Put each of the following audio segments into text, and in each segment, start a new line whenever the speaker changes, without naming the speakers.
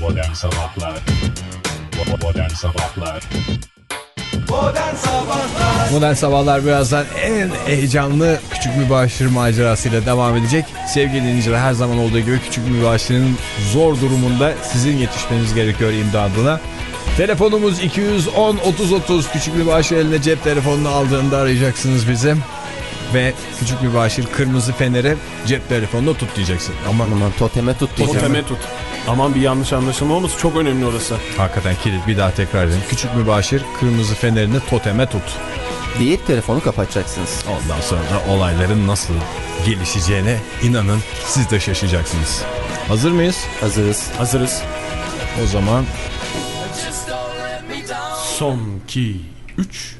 Modern Sabahlar Modern Sabahlar
Modern Sabahlar birazdan en heyecanlı Küçük Mübaşir macerasıyla devam edecek. Sevgili dinleyiciler her zaman olduğu gibi Küçük Mübaşir'in zor durumunda sizin yetişmeniz gerekiyor imdadına. Telefonumuz 210 30 30 Küçük Mübaşir eline cep telefonunu aldığında arayacaksınız bizi. Ve Küçük Mübaşir kırmızı feneri cep telefonuna tut diyeceksin. Ama
Aman toteme tut diyeceğim.
Toteme tut. Aman bir yanlış anlaşılma olmasın çok önemli orası.
hakikaten kilit bir daha tekrar edin. Küçük Mübaşir kırmızı fenerini toteme tut.
Deyip telefonu kapatacaksınız.
Ondan sonra da olayların nasıl gelişeceğine inanın siz de şaşacaksınız. Hazır mıyız?
Hazırız.
Hazırız.
O zaman
Son 2, 3, 4.
Her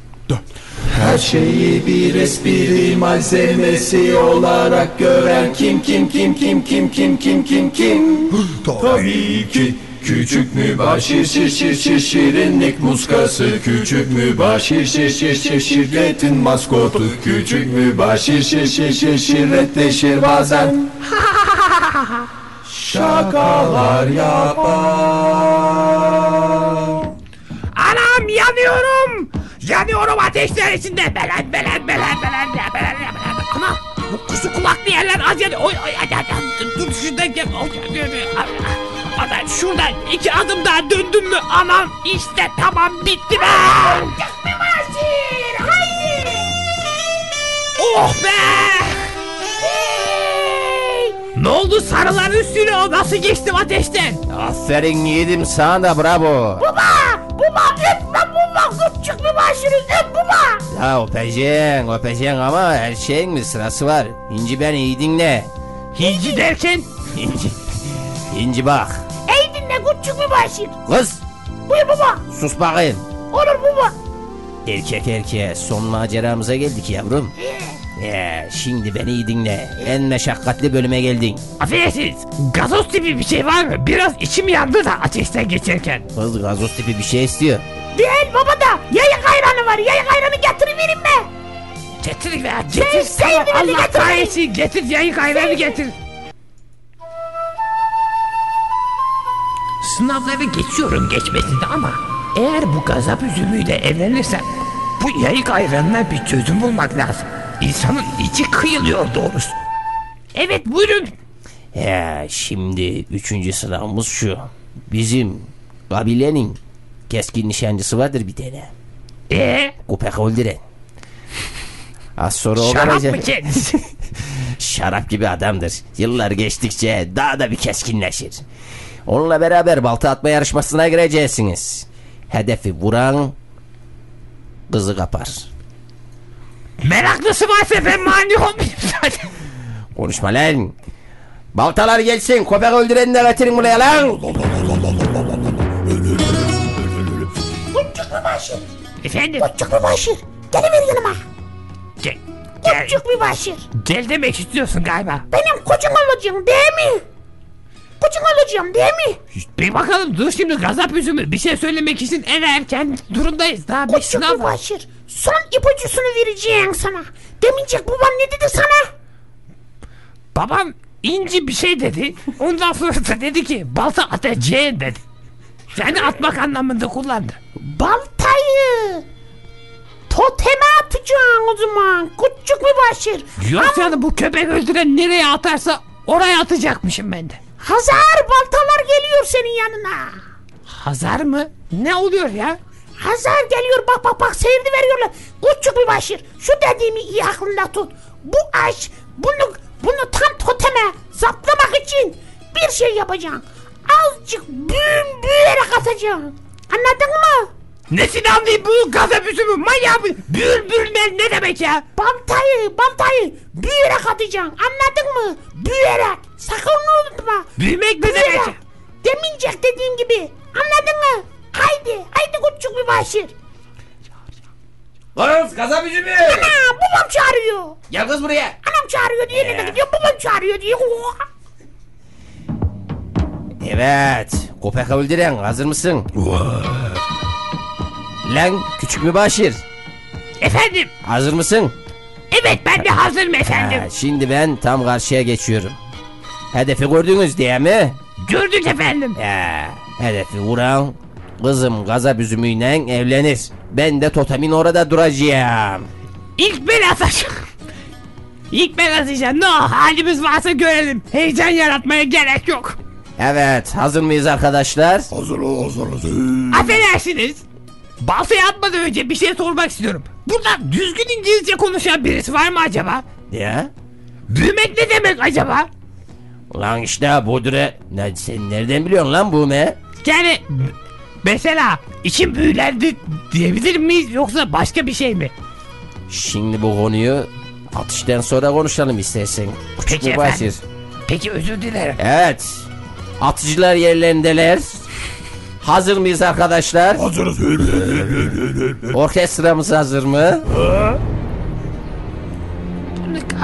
şeyi bir espri malzemesi olarak gören kim kim kim kim kim kim kim kim kim? Tabii ki Küçük mübaşir şir şir şir şirinlik muskası. Küçük mübaşir şir şir şir şirketin maskotu. Küçük mübaşir şir şir şir şirretleşir bazen. Şakalar yapar
Anam yanıyorum. Ateşler içinde. Belen belen belen belen belen belen belen. Anam bu kuzu kulaklı yerler az yanıyor. Oy oy ay, ay. Dur, şuradan gel. Anam şuradan iki adım daha döndüm mü anam işte tamam bitti be. Oh be. Ne oldu sarılar üstüne o nasıl geçtim ateşten?
Aferin yiğidim sana da bravo.
Baba öp baba.
Ya öpeceksin öpeceksin ama her şeyin bir sırası var. İnci ben iyi dinle.
Hinci derken
İnci. İnci bak.
Ey dinle küçük bir başır.
Kız
Buyur baba.
sus bakayım.
Olur baba.
Erkek erkeğe son maceramıza geldik yavrum. Ya şimdi beni iyi dinle. En meşakkatli bölüme geldin.
Affedersiniz. Gazoz tipi bir şey var mı? Biraz içim yandı da ateşten geçerken.
Kız gazoz tipi bir şey istiyor.
Değil baba da. Yayık ayranı var. Yayık ayranı getiriverin mi? Getir be. Getir.
sevdim, hadi
Allah
getir.
kahretsin. Getir yayık ayranı getir. Sınavları geçiyorum geçmesinde ama eğer bu gazap üzümüyle evlenirsem bu yayık ayranına bir çözüm bulmak lazım. İnsanın içi kıyılıyor doğrusu. Evet buyurun.
Ya şimdi üçüncü sınavımız şu. Bizim kabilenin keskin nişancısı vardır bir tane.
Ee,
Kupek öldüren. Az sonra o
şarap mı kendisi?
Şarap gibi adamdır. Yıllar geçtikçe daha da bir keskinleşir. Onunla beraber balta atma yarışmasına gireceksiniz. Hedefi vuran kızı kapar.
Meraklısı varsa ben mani olmayayım zaten.
Konuşma lan. Baltalar gelsin. Köpek öldüreni de getirin buraya lan.
Başır.
Efendim?
Küçük bir başır. Geliver yanıma.
Gel, gel,
Küçük bir başır.
gel demek istiyorsun galiba.
Benim kocam olacaksın değil mi? Kocam olacağım değil mi?
Bir bakalım dur şimdi gazap üzümü. Bir şey söylemek için en erken durumdayız. Daha bir
Küçük
sınav var.
başır. Son ipucusunu vereceğim sana. Demincek babam ne dedi sana?
Babam inci bir şey dedi. Ondan sonra da dedi ki balta atacaksın dedi. Yani atmak anlamında kullandı.
Baltayı. Toteme atacaksın o zaman. Küçük bir başır.
Yok canım bu köpek öldüren nereye atarsa oraya atacakmışım ben de.
Hazar baltalar geliyor senin yanına.
Hazar mı? Ne oluyor ya?
Hazar geliyor bak bak bak seyirdi veriyorlar. Küçük bir başır. Şu dediğimi iyi aklında tut. Bu aş bunu bunu tam toteme zaplamak için bir şey yapacaksın. Azıcık büyüm büyüyerek atacaksın. Anladın mı?
Nesini anlayayım bu gazap üzümü manyağı mı? Bül bülmel ne demek ya?
Baltayı baltayı büyüyerek atacaksın. Anladın mı? Büyüyerek. Sakın unutma.
Büyümek ne demek ya?
Demincek dediğim gibi. Anladın mı? Haydi. Haydi küçük bir başır.
Kız gaza bizim
Ana babam çağırıyor.
Gel kız buraya.
Anam çağırıyor diye ne gidiyor babam çağırıyor diye.
Evet. Köpek öldüren hazır mısın? Lan küçük mübaşir.
Efendim?
Hazır mısın?
Evet ben de hazırım efendim.
Ha, şimdi ben tam karşıya geçiyorum. Hedefi gördünüz diye mi?
Gördük efendim.
Ya, Hedefi vuran kızım gazap üzümüyle evlenir. Ben de totemin orada duracağım.
İlk ben atacağım. İlk ben atacağım. Ne o halimiz varsa görelim. Heyecan yaratmaya gerek yok.
Evet hazır mıyız arkadaşlar?
Affedersiniz. Baltaya atmadan önce bir şey sormak istiyorum. Burada düzgün İngilizce konuşan birisi var mı acaba?
Ya?
Büyümek ne demek acaba?
Lan işte budure. Ne, sen nereden biliyorsun lan bu ne?
Yani mesela içim büyülendi diyebilir miyiz yoksa başka bir şey mi?
Şimdi bu konuyu atıştan sonra konuşalım istersen. Küçük
Peki
mübaşir.
efendim. Peki özür dilerim.
Evet. Atıcılar yerlerindeler. Hazır mıyız arkadaşlar?
Hazırız.
Orkestramız hazır mı?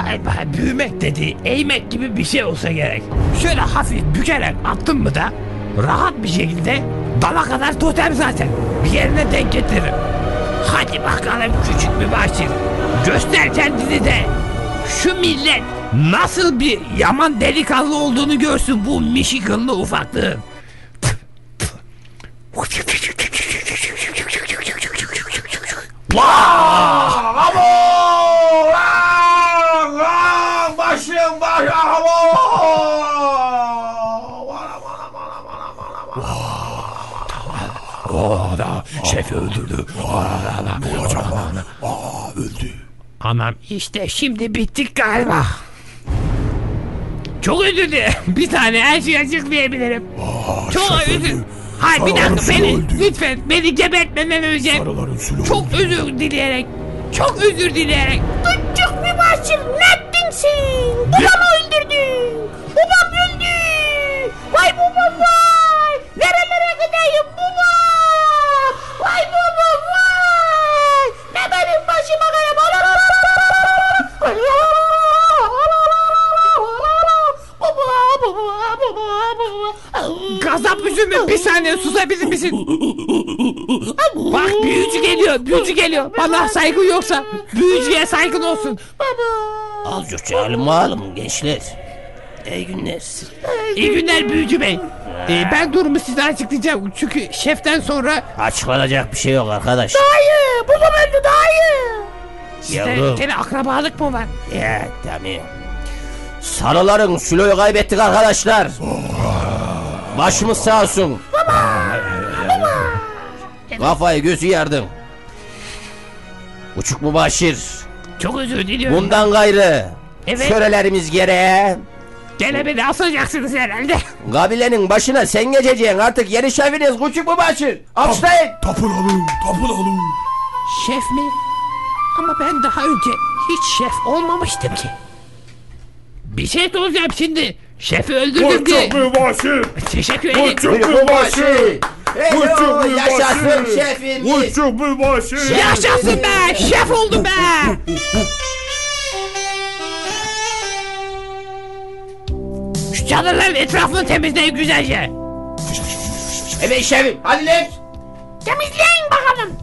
Galiba büyümek dediği eğmek gibi bir şey olsa gerek. Şöyle hafif bükerek attım mı da rahat bir şekilde dala kadar totem zaten. Bir yerine denk getiririm. Hadi bakalım küçük bir başır. Göster kendini de. Şu millet nasıl bir yaman delikanlı olduğunu görsün bu Michiganlı ufaklığın.
Başım baş
Şef öldürdü. Anam işte şimdi bittik galiba. Çok dilerim. Bir tane her şeyi açıklayabilirim. Çok özür Hayır bir dakika beni lütfen beni gebertmeden önce çok özür dileyerek çok özür dileyerek
Küçük
geliyor büyücü geliyor. Bana saygın yoksa büyücüye saygın olsun.
Azıcık çağırın bakalım gençler. İyi günler.
İyi günler büyücü bey. Ee, ben durumu size açıklayacağım. Çünkü şeften sonra
Açıklanacak bir şey yok arkadaş.
Dayı babam öldü dayı.
Yavrum.
gene akrabalık mı var?
Ya tamam. Sarıların Sülo'yu kaybettik arkadaşlar. Başımız sağ olsun. Kafayı gözü yardım. Uçuk mübaşir.
Çok özür diliyorum.
Bundan gayrı.
Evet.
Körelerimiz gereği.
Gene beni asacaksınız herhalde.
Kabilenin başına sen geçeceksin artık yeni şefiniz Uçuk mübaşir. Alkışlayın.
Tapınalım. Tapınalım.
Şef mi? Ama ben daha önce hiç şef olmamıştım ki. Bir şey soracağım şimdi. Şefi öldürdüm diye.
Küçük mübaşir.
Teşekkür ederim.
Küçük
Buyurun
Küçük
yaşasın şefimiz.
Küçük mübaşir.
Yaşasın be! Şef oldum be! Şu çadırların etrafını temizleyin güzelce.
Evet şefim hadi lan.
Temizleyin bakalım.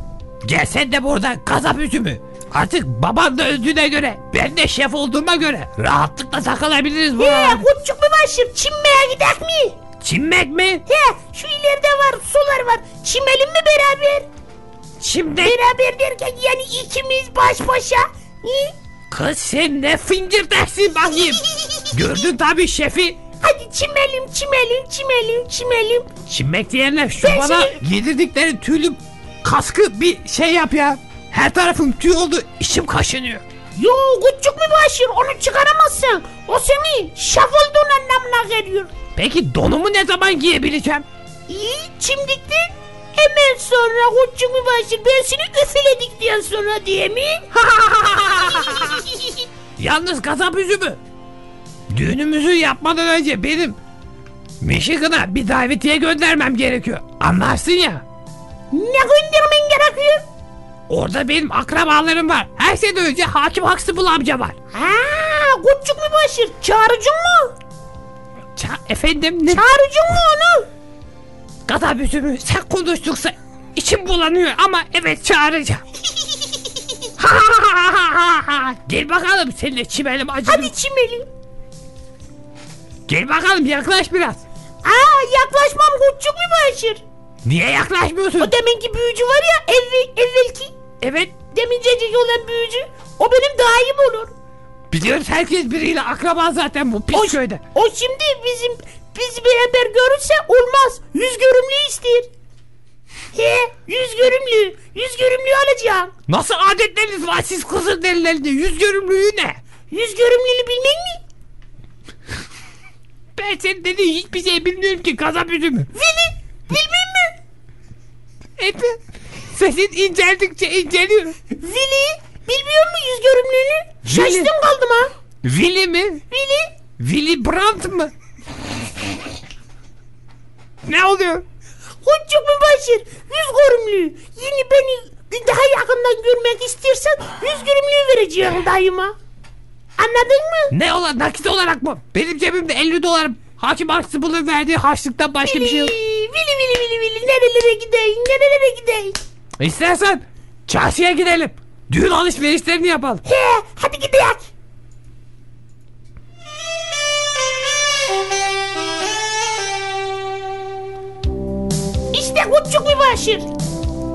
Gel sen de buradan kasap üzümü. Artık baban da öldüğüne göre, ben de şef olduğuma göre rahatlıkla takılabiliriz bu arada.
küçük bir başır çimmeye gidek mi?
Çinmek mi?
He şu ileride var sular var. Çimelim mi beraber?
Şimdi
Beraber derken yani ikimiz baş başa. He?
kız sen ne finger dersin bakayım. Gördün tabii şefi.
Hadi çimelim çimelim çimelim çimelim.
Çinmek diyenler şu
Ben
bana
seni-
yedirdikleri tüylü kaskı bir şey yap ya. Her tarafım tüy oldu, içim kaşınıyor.
Yo küçük bir başır onu çıkaramazsın. O seni şaf olduğun anlamına geliyor.
Peki donumu ne zaman giyebileceğim?
İyi çimdikten hemen sonra bir başır ben seni üfledikten sonra diye mi?
Yalnız kasap üzümü. Düğünümüzü yapmadan önce benim Michigan'a bir davetiye göndermem gerekiyor. Anlarsın ya.
ne göndermen gerekiyor?
Orada benim akrabalarım var. Her şeyden önce Hakim Huxtable amca var.
Ha, bir başır çağırıcın mı?
Ça- efendim ne?
Çağırıcın mı onu?
Kasap üzümü sen konuştuksa içim bulanıyor ama evet çağıracağım. Gel bakalım seninle çimelim acıdım.
Hadi çimelim.
Gel bakalım yaklaş biraz.
Aa yaklaşmam bir mübaşir.
Niye yaklaşmıyorsun?
O deminki büyücü var ya evvel, evvelki.
Evet
Demincecik olan büyücü. O benim daim olur.
Biliyoruz herkes biriyle akraba zaten bu pis
O,
köyde.
o şimdi bizim biz beraber görürse olmaz. Yüz görümlü ister. He yüz görümlü. Yüz görümlü alacağım.
Nasıl adetleriniz var siz kızın delilerinde yüz görümlüğü ne?
Yüz görümlülü bilmek mi?
Ben senin dediğin hiçbir şey bilmiyorum ki gazap üzümü.
Veli bilmem mi?
Efe sesin inceldikçe inceliyor.
Veli bilmiyor mu yüz görümlülüğünü? Şaştım kaldım ha.
Willy mi?
Veli
Willy Brandt mı? ne oluyor?
Koçuk mübaşir yüz görümlü. Yeni beni daha yakından görmek istersen yüz görümlüğü vereceğim dayıma. Anladın mı?
Ne ola nakit olarak mı? Benim cebimde 50 dolar hakim Aksıbıl'ın verdiği harçlıktan başka bir şey yok.
Vili vili vili vili nerelere gideyim nerelere gideyim.
İstersen çarşıya gidelim. Düğün alışverişlerini yapalım.
He hadi gidelim. İşte Koçuk mübaşir.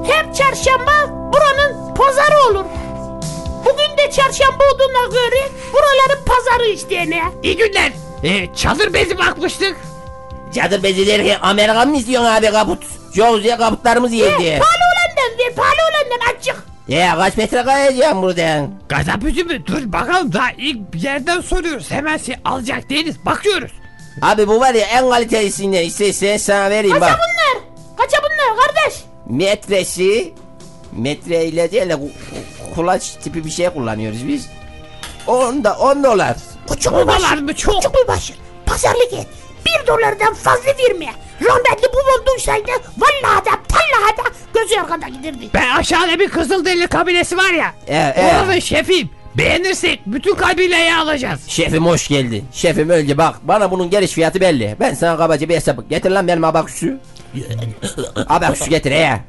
Her çarşamba buranın pazarı olur. Bugün de çarşamba olduğuna göre buraların pazarı işte ne?
İyi günler. Ee, çadır bezi bakmıştık.
Çadır bezi derken Amerikan mı istiyorsun abi kaput? Çok güzel kaputlarımız
He,
yedi. Ya kaç metre kayacağım buradan?
Gazap üzümü dur bakalım daha ilk bir yerden soruyoruz. Hemen şey alacak değiliz. Bakıyoruz.
Abi bu var ya en kalitelisinden istersen sana vereyim
Kaça
bak.
bunlar? Kaça bunlar kardeş?
Metresi metre ile değil de ku- kulaç tipi bir şey kullanıyoruz biz. 10 da 10 dolar.
Küçük
Dolar
mübaşir.
mı çok?
Küçük mübaşir. Pazarlık et. Bir dolardan fazla verme. Rahmetli babam duysaydı vallahi da tallahi da gözü arkada giderdi.
Ben aşağıda bir Kızılderili kabilesi var ya.
Evet.
Oranın şefiyim. Beğenirsek bütün kabileyi alacağız.
Şefim hoş geldin. Şefim önce bak bana bunun geliş fiyatı belli. Ben sana kabaca bir hesap getir lan benim abaküsü. abaküsü getir he.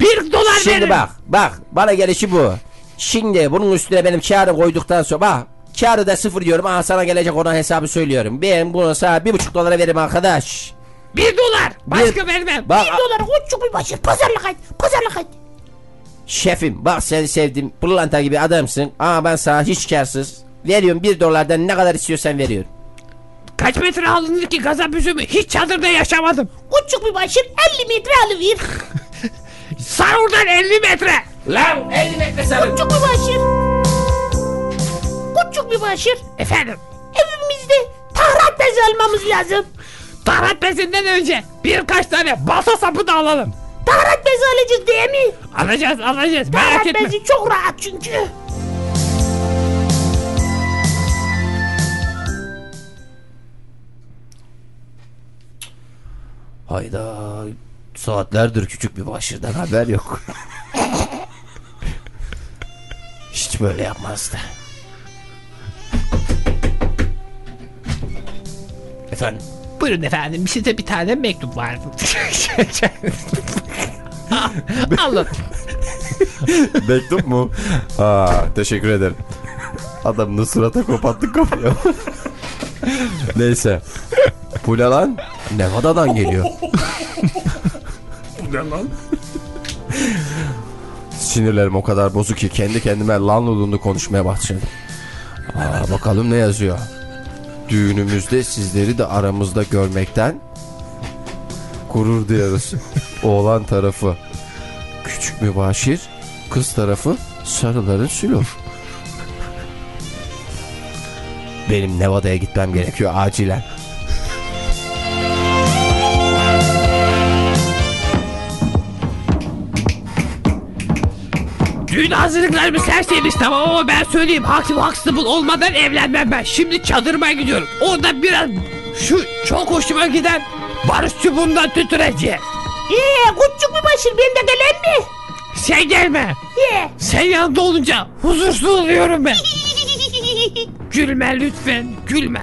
Bir dolar
Şimdi
veririm.
bak bak bana gelişi bu. Şimdi bunun üstüne benim kağıdı koyduktan sonra bak kağıdı da sıfır diyorum. Aha sana gelecek ona hesabı söylüyorum. Ben bunu sana bir buçuk dolara veririm arkadaş.
Bir dolar. Başka
Bir-
vermem.
Bak
Bir dolara küçük mübaşir. Pazarlık et. Pazarlık et.
şefim bak seni sevdim. Pırlanta gibi adamsın. Ama ben sana hiç karsız. Veriyorum bir dolardan ne kadar istiyorsan veriyorum.
Kaç metre alınır ki gazap üzümü? Hiç çadırda yaşamadım.
Küçük mübaşir 50 metre alıver.
Sar oradan 50 metre.
Lan 50 metre sarın.
Küçük mübaşir. Küçük mübaşir.
Efendim.
Evimizde tahrat bezi almamız lazım.
Tarat bezinden önce birkaç tane balta sapı da alalım.
Tahrat bezi alacağız değil mi?
Alacağız alacağız merak
Tahrat
etme.
bezi çok rahat çünkü.
Hayda saatlerdir küçük bir başırdan haber yok. Hiç böyle yapmazdı. Efendim?
Buyurun efendim size bir tane mektup vardı. Alın.
Mektup mu? Ha, teşekkür ederim. Adamın surata kopattık kapıyı. Neyse. Bu ne lan? Nevada'dan geliyor.
Bu ne lan?
Sinirlerim o kadar bozuk ki kendi kendime lan lulundu konuşmaya başladım. Aa, bakalım ne yazıyor. Düğünümüzde sizleri de aramızda görmekten gurur duyarız. Oğlan tarafı küçük mübaşir, kız tarafı sarıların sülü. Benim Nevada'ya gitmem gerekiyor acilen.
Düğün hazırlıklarımız her şeyimiz tamam ama ben söyleyeyim hakim haksız olmadan evlenmem ben. Şimdi çadırıma gidiyorum. Orada biraz şu çok hoşuma giden barış çubuğundan tütüreceğim.
Ee, küçük mübaşir ben de gelen mi?
Sen gelme.
Ye.
Sen yanında olunca huzursuz oluyorum ben. Gülme lütfen gülme.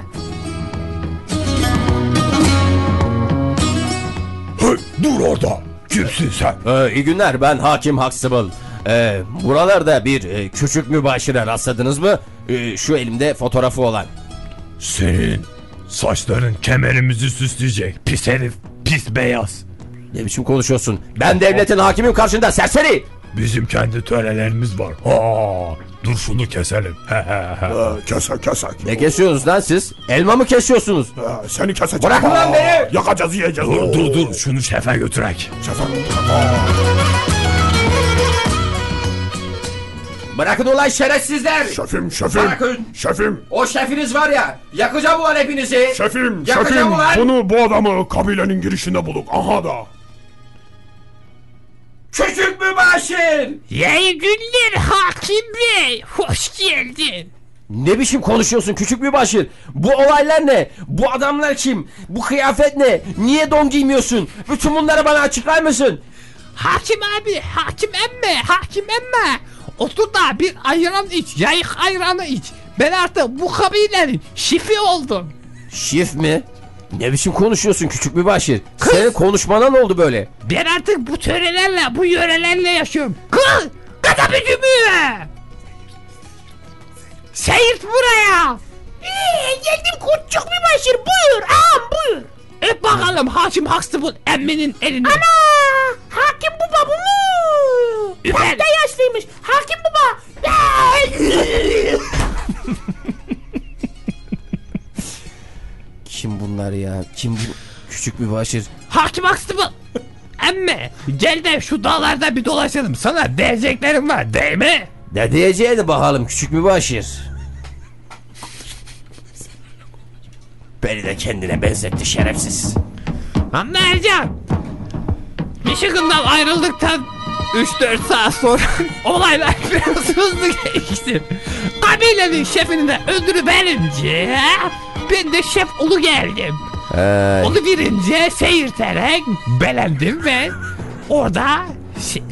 Hey, dur orada. Kimsin sen?
Ee, iyi günler ben Hakim Huxtable. Ee, buralarda bir e, küçük mübaşire rastladınız mı? Ee, şu elimde fotoğrafı olan.
Senin saçların kemerimizi süsleyecek. Pis herif. Pis beyaz.
Ne biçim konuşuyorsun? Ben devletin hakimim karşında serseri.
Bizim kendi törelerimiz var. Ha, dur şunu keselim. He he he.
Kesek kesek.
Ne kesiyorsunuz lan siz? Elma mı kesiyorsunuz?
Ha, Seni keseceğim.
Bırakın lan beni!
Yakacağız yiyeceğiz.
Dur dur dur şunu şefe götürek.
Bırakın ulan şerefsizler.
Şefim şefim.
Bırakın.
Şefim.
O şefiniz var ya yakacağım ulan hepinizi.
Şefim
Yakacağım
şefim.
ulan.
Bunu bu adamı kabilenin girişinde bulduk. Aha da.
Küçük mübaşir.
İyi günler hakim bey. Hoş geldin.
Ne biçim konuşuyorsun küçük mübaşir? Bu olaylar ne? Bu adamlar kim? Bu kıyafet ne? Niye don giymiyorsun? Bütün bunları bana açıklar mısın?
Hakim abi, hakim emme, hakim emme. Otur da bir ayran iç, yayık ayranı iç. Ben artık bu kabilenin şifi oldum.
Şif mi? Ne biçim konuşuyorsun küçük mübaşir? Senin konuşmana ne oldu böyle?
Ben artık bu törelerle, bu yörelerle yaşıyorum. Kız, kata bücümü. Seyit buraya.
Ee, geldim küçük bir başır buyur ağam buyur.
Öp bakalım Hakim Huxtable emminin elini.
Ana hakim bu mu?
Üfer.
Pasta yaşlıymış hakim baba.
Kim bunlar ya? Kim bu küçük mübaşir?
Hakim Huxtable. Emme gel de şu dağlarda bir dolaşalım. Sana diyeceklerim var değil mi?
Ne diyeceğini bakalım küçük mübaşir. Beni de kendine benzetti şerefsiz.
Anne Ercan. Michigan'dan ayrıldıktan 3-4 saat sonra olaylar biraz hızlı geçti. Kabilenin şefini de öldürüverince ben de şef olu geldim.
Ee,
Onu birince seyirterek belendim ve orada şey,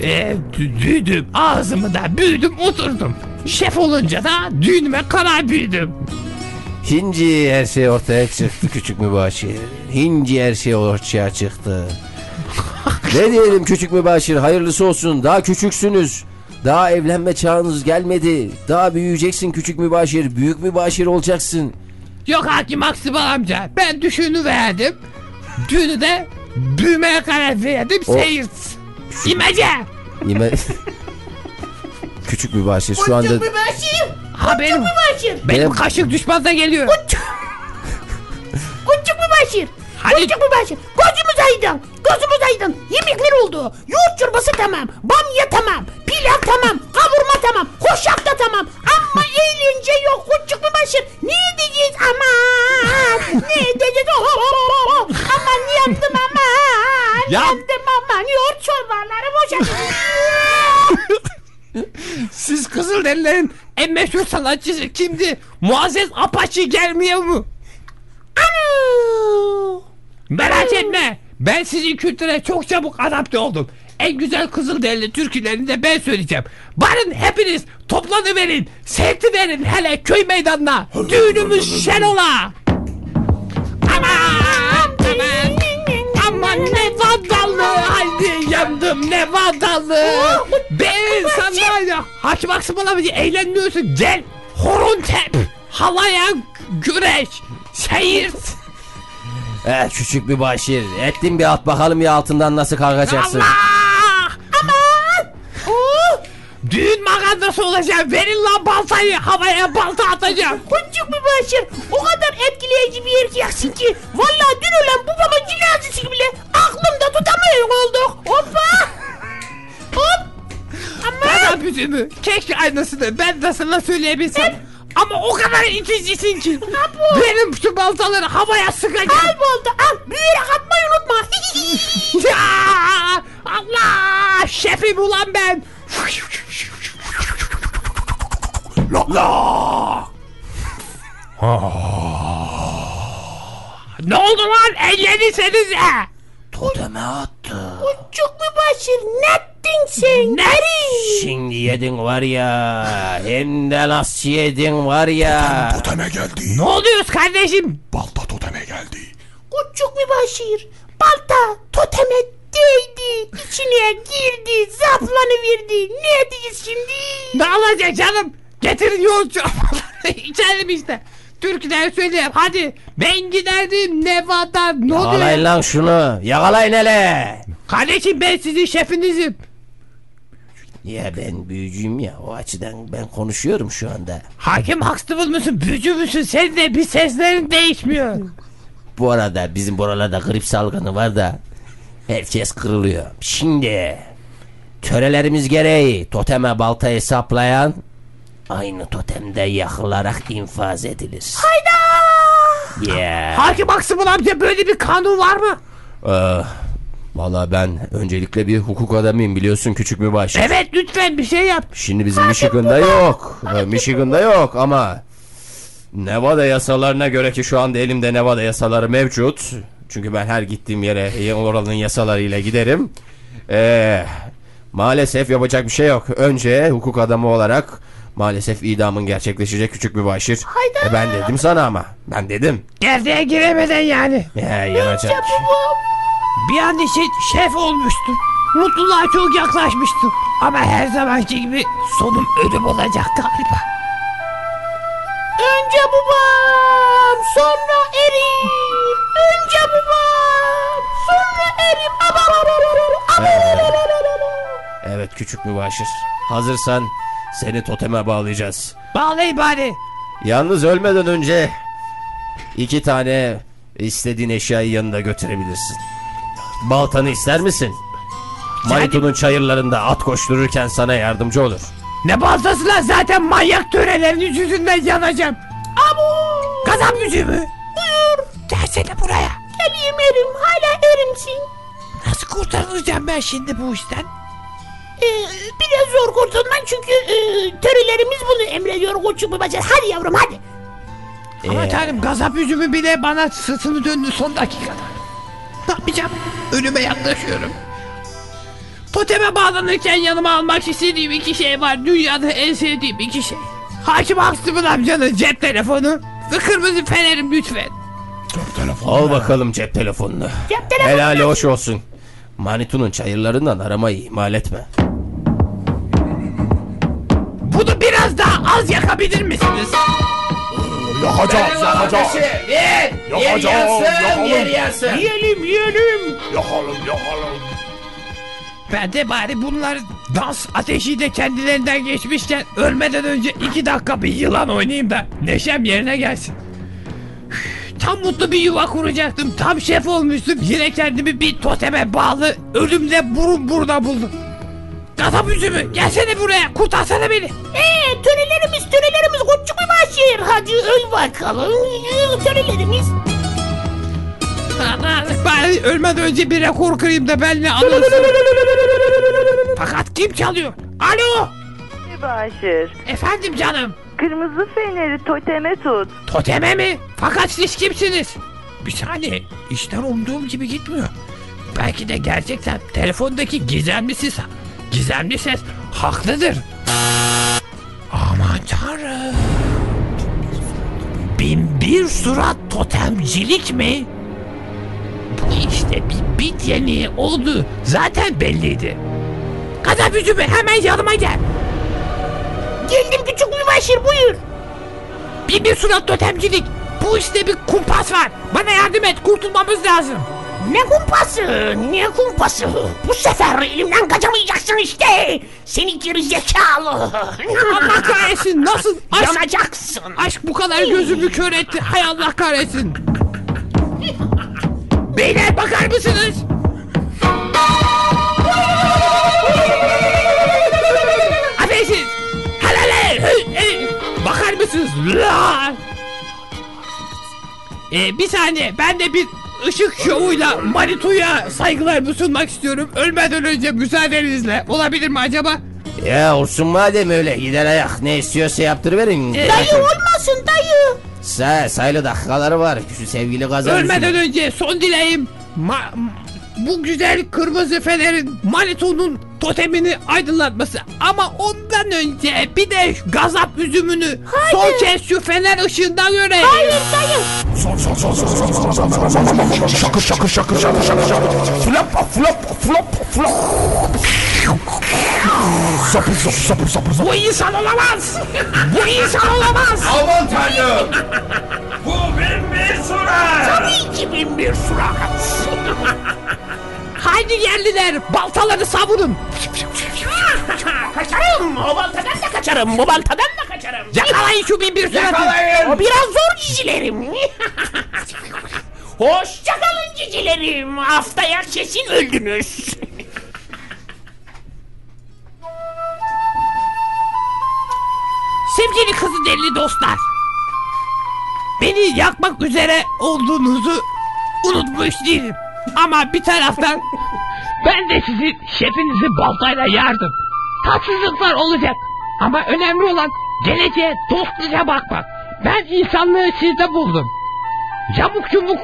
e, dü- düğdüm ağzımı da büyüdüm oturdum. Şef olunca da düğünüme karar büyüdüm.
Hinci her şey ortaya çıktı küçük mübaşir. Hinci her şey ortaya çıktı. Ne diyelim küçük mübaşir hayırlısı olsun. Daha küçüksünüz. Daha evlenme çağınız gelmedi. Daha büyüyeceksin küçük mübaşir. Büyük mübaşir olacaksın.
Yok hakim Aksibal amca ben düşüğünü verdim. Düğünü de büyümeye karar verdim
O-
seyir. İmece.
Yeme... küçük mübaşir şu anda...
Küçük başır.
Ha benim,
Başır.
benim kaşık düşmandan geliyor.
Küçük bir başır.
Hadi.
Küçük bir başır. Gözümüz aydın. Gözümüz aydın. Yemekler oldu. Yoğurt çorbası tamam. Bamya tamam. Pilav tamam. Kavurma tamam. Hoşaf da tamam. Ama eğlence yok. Küçük bir başır. Ne edeceğiz aman. ne edeceğiz? Oh, oh, oh, oh. Aman yandım aman.
Ya-
Yandım aman. Yoğurt çorbaları boşa.
Siz Kızılderililerin en meşhur sanatçısı kimdi? Muazzez Apache gelmiyor mu? Merak etme. Ben sizin kültüre çok çabuk adapte oldum. En güzel Kızılderili türkülerini de ben söyleyeceğim. Varın hepiniz toplanıverin. Serti verin hele köy meydanına. Düğünümüz şen ola. Aman aman. Aman ne vandallı. Haydi yandım ne vandallı. Ben sana ya. Hakim Aksımın abici eğlenmiyorsun. Gel. Horon tep. Havaya güreş. Seyirt.
Eh küçük mübaşir. Ettin bir at bakalım ya altından nasıl kalkacaksın.
Allah! Aman! Oh! Düğün magandası olacağım. Verin lan baltayı. Havaya balta atacağım.
Küçük bir başır. O kadar etkileyici bir erkeksin ki. Vallahi dün ölen babamın cenazesi bile aklımda tutamıyor olduk. Hoppa. Hop. Ama
Bana bütünü. Keşke aynısını ben de sana söyleyebilsem. Ama o kadar iticisin ki. Benim şu baltaları havaya sıkacağım.
kayboldu. Al büyüyerek atmayı unutma.
Ya! Allah! Şefim ulan ben. Ne oldu lan? Eğlenirsenize.
Toteme attı.
Küçük bir başır. Ne sen? Neri?
Şimdi yedin var ya. Hem de nasıl yedin var ya.
Toteme geldi.
Ne oluyoruz kardeşim?
Balta toteme geldi.
Küçük bir başır. Balta toteme değdi. İçine girdi. Zaplanıverdi. Ne edeceğiz şimdi?
Ne olacak canım? Getirin çorbaları. İçelim işte. türküler söyleyeyim. Hadi ben giderdim Nevada. Ne
Yakalayın
oluyor?
lan şunu. Yakalayın hele.
Kardeşim ben sizin şefinizim.
Ya ben büyücüyüm ya o açıdan ben konuşuyorum şu anda.
Hakim Huxtable mısın? Bücü müsün? Sen de bir seslerin değişmiyor.
Bu arada bizim buralarda grip salgını var da herkes kırılıyor. Şimdi törelerimiz gereği toteme balta hesaplayan aynı totemde yakılarak infaz edilir. Hayda! Yeah.
Hakim Huxtable amca böyle bir kanun var mı?
Ee, Valla ben öncelikle bir hukuk adamıyım biliyorsun küçük mübaşir.
Evet lütfen bir şey yap.
Şimdi bizim Michigan'da yok. Ee, Michigan'da yok ama Nevada yasalarına göre ki şu anda elimde Nevada yasaları mevcut. Çünkü ben her gittiğim yere oranın yasalarıyla giderim. Ee, maalesef yapacak bir şey yok. Önce hukuk adamı olarak maalesef idamın gerçekleşecek küçük mübaşir. E ben dedim sana ama. Ben dedim.
Gerdeğe giremeden yani.
Ya yanacak.
Bir an için şef olmuştum. Mutluluğa çok yaklaşmıştım. Ama her zamanki gibi sonum ölüm olacak galiba.
Önce babam, sonra erim. Önce babam, sonra erim.
Evet küçük mübaşir. Hazırsan seni toteme bağlayacağız.
Bağlayın bari.
Yalnız ölmeden önce iki tane istediğin eşyayı yanında götürebilirsin. Baltanı ister misin? Manitonun çayırlarında at koştururken sana yardımcı olur.
Ne baltası lan zaten manyak törelerinin yüzünden yanacağım. Abu! Kazan müziğimi. Buyur. Gelsene buraya.
Geleyim erim, hala erimsin.
Nasıl kurtarılacağım ben şimdi bu işten?
Ee, biraz zor kurtulman çünkü e, törelerimiz bunu emrediyor koçum babacığım. Hadi yavrum hadi.
Ama
Ee,
tanrım gazap yüzümü bile bana sırtını döndü son dakikada. Ne yapacağım? Ölüme yaklaşıyorum. Toteme bağlanırken yanıma almak istediğim iki şey var. Dünyada en sevdiğim iki şey. Hakim Aksım'ın amcanın cep telefonu ve kırmızı fenerim lütfen.
Al bakalım cep telefonunu.
Cep telefonu.
Helali hoş olsun. Manitonun çayırlarından aramayı ihmal etme.
Bunu biraz daha az yakabilir misiniz?
Yakacağız yakacağız. Yakacağız yakalım.
Yiyelim yiyelim.
Yakalım yakalım.
Ben de bari bunlar dans ateşiyle kendilerinden geçmişken ölmeden önce iki dakika bir yılan oynayayım da neşem yerine gelsin. Tam mutlu bir yuva kuracaktım. Tam şef olmuştum. Yine kendimi bir toteme bağlı ölümle burun buruna buldum. Kasap üzümü gelsene buraya kurtarsana beni.
Ee, törelerimiz törelerimiz koçum babacığım. Hadi öl bakalım. Ee, Törelerimiz.
Ana, Bari ölmeden önce bir rekor kırayım da benle anılsın. Fakat kim çalıyor? Alo
Başır.
efendim canım.
Kırmızı feneri toteme tut.
Toteme mi? Fakat siz kimsiniz? Bir saniye. İşler umduğum gibi gitmiyor. Belki de gerçekten telefondaki gizemli ses, gizemli ses haklıdır. Bir surat totemcilik mi? Bu işte bir bit yeniği oldu. Zaten belliydi. Kadar yüzümü hemen yanıma gel.
Geldim küçük mübaşir buyur.
Bir bir surat totemcilik. Bu işte bir kumpas var. Bana yardım et kurtulmamız lazım.
Ne kumpası? Ne kumpası? Bu sefer elimden kaçamayacaksın işte. Seni geri zekalı.
Allah kahretsin nasıl aşk,
Yanacaksın.
aşk bu kadar gözümü kör etti. Hay Allah kahretsin. Beyler bakar mısınız? Affedersiniz. Helal Bakar mısınız? La! Ee, bir saniye ben de bir ışık şovuyla Manito'ya saygılarımı sunmak istiyorum. Ölmeden önce müsaadenizle. Olabilir mi acaba?
Ya olsun madem öyle gider ayak ne istiyorsa yaptırıverin.
Ee,
Dayı olmasın dayı.
Sa sayılı dakikaları var şu sevgili kazan.
Ölmeden önce son dileğim ma- bu güzel kırmızı fenerin Manito'nun totemini aydınlatması. Ama Ondan önce bir de gazap üzümünü Hayır. son kez şu fener ışığından göre.
Hayır
hayır. Şakır şakır şakır şakır şakır şakır. Flop flop flop flop. Sapır sapır sapır sapır sapır.
Bu insan olamaz. Bu insan olamaz.
Aman tanrım.
Bu bin bir sura.
Tabii ki bin bir sura. Haydi yerliler baltaları savurun.
Kaçarım. O baltadan da kaçarım. Bu baltadan da kaçarım.
Yakalayın şu bin bir suratı.
Yakalayın.
O biraz zor cicilerim.
Hoşçakalın cicilerim. Haftaya kesin öldünüz.
Sevgili kızı deli dostlar. Beni yakmak üzere olduğunuzu unutmuş değilim. Ama bir taraftan ben de sizin şefinizi baltayla yardım. Tatsızlıklar olacak. Ama önemli olan geleceğe dostluca bakmak. Ben insanlığı sizde buldum. Yamuk yumuk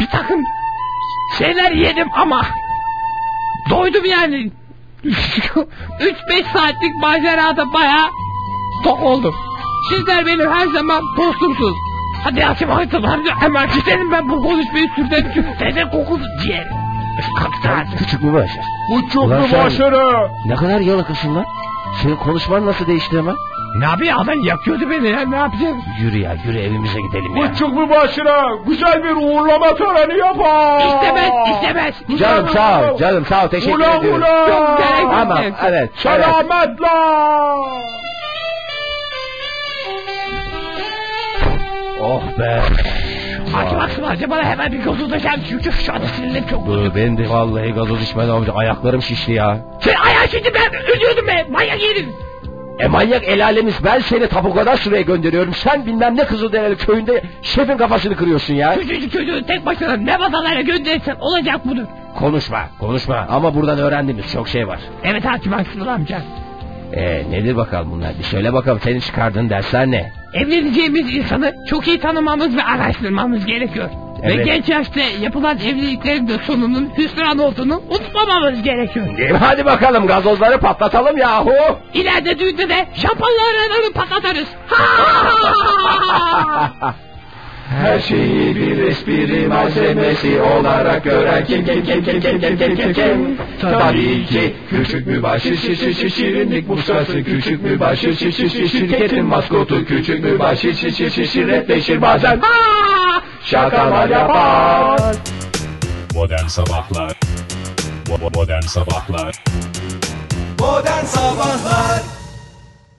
bir takım şeyler yedim ama doydum yani. 3-5 saatlik macerada bayağı tok oldum. Sizler benim her zaman dostumsunuz. Hadi açım açım hadi hemen gidelim ben bu konuşmayı çünkü dede kokusu ciğer. Kaptan.
Küçük mübaşir.
Bu çok
Ulan sen-
mübaşere.
Ne kadar yalakasın lan. Senin konuşman nasıl değişti hemen?
Ne yapıyor adam yakıyordu beni ya ne yapacağım?
Yürü ya yürü evimize gidelim ya.
Bu çok mübaşere. Güzel bir uğurlama töreni yapar.
İstemez istemez.
Canım sağ ol canım sağ ol teşekkür
Ula
ediyorum.
ula.
Yok, gerek yok.
Tamam evet. evet.
Selametle.
Oh be.
Hadi baksana acaba hemen bir gözüldeceğim çünkü şu anda sinirlerim çok.
Bu ben de vallahi gazoz içmeden olmuş ayaklarım şişti ya.
Sen ayağı şimdi ben ölüyordum be manyak herif.
E manyak el alemiz ben seni tapukadan şuraya gönderiyorum. Sen bilmem ne Kızılderili köyünde şefin kafasını kırıyorsun ya.
Küçücük çocuğu tek başına ne vatanlara gönderirsen olacak budur.
Konuşma konuşma ama buradan öğrendiğimiz çok şey var.
Evet hakim haksız amca.
E nedir bakalım bunlar bir söyle bakalım senin çıkardığın dersler ne?
Evleneceğimiz insanı çok iyi tanımamız ve araştırmamız gerekiyor. Ve
Evet.
genç yaşta yapılan evliliklerin de sonunun hüsran olduğunu unutmamamız gerekiyor.
E, hadi bakalım gazozları patlatalım yahu.
İleride düğünde de şampanyaları patlatırız.
Her şeyi bir espri malzemesi olarak gören kim kim kim kim kim kim kim kim kim? Tabii ki küçük mübaşir şir şir şir şirinlik muskası Küçük mübaşir şir şir şir şirketin maskotu Küçük mübaşir şir şir şir şirretleşir bazen. Şakalar yapar.
Modern Sabahlar. Modern Sabahlar.
Modern Sabahlar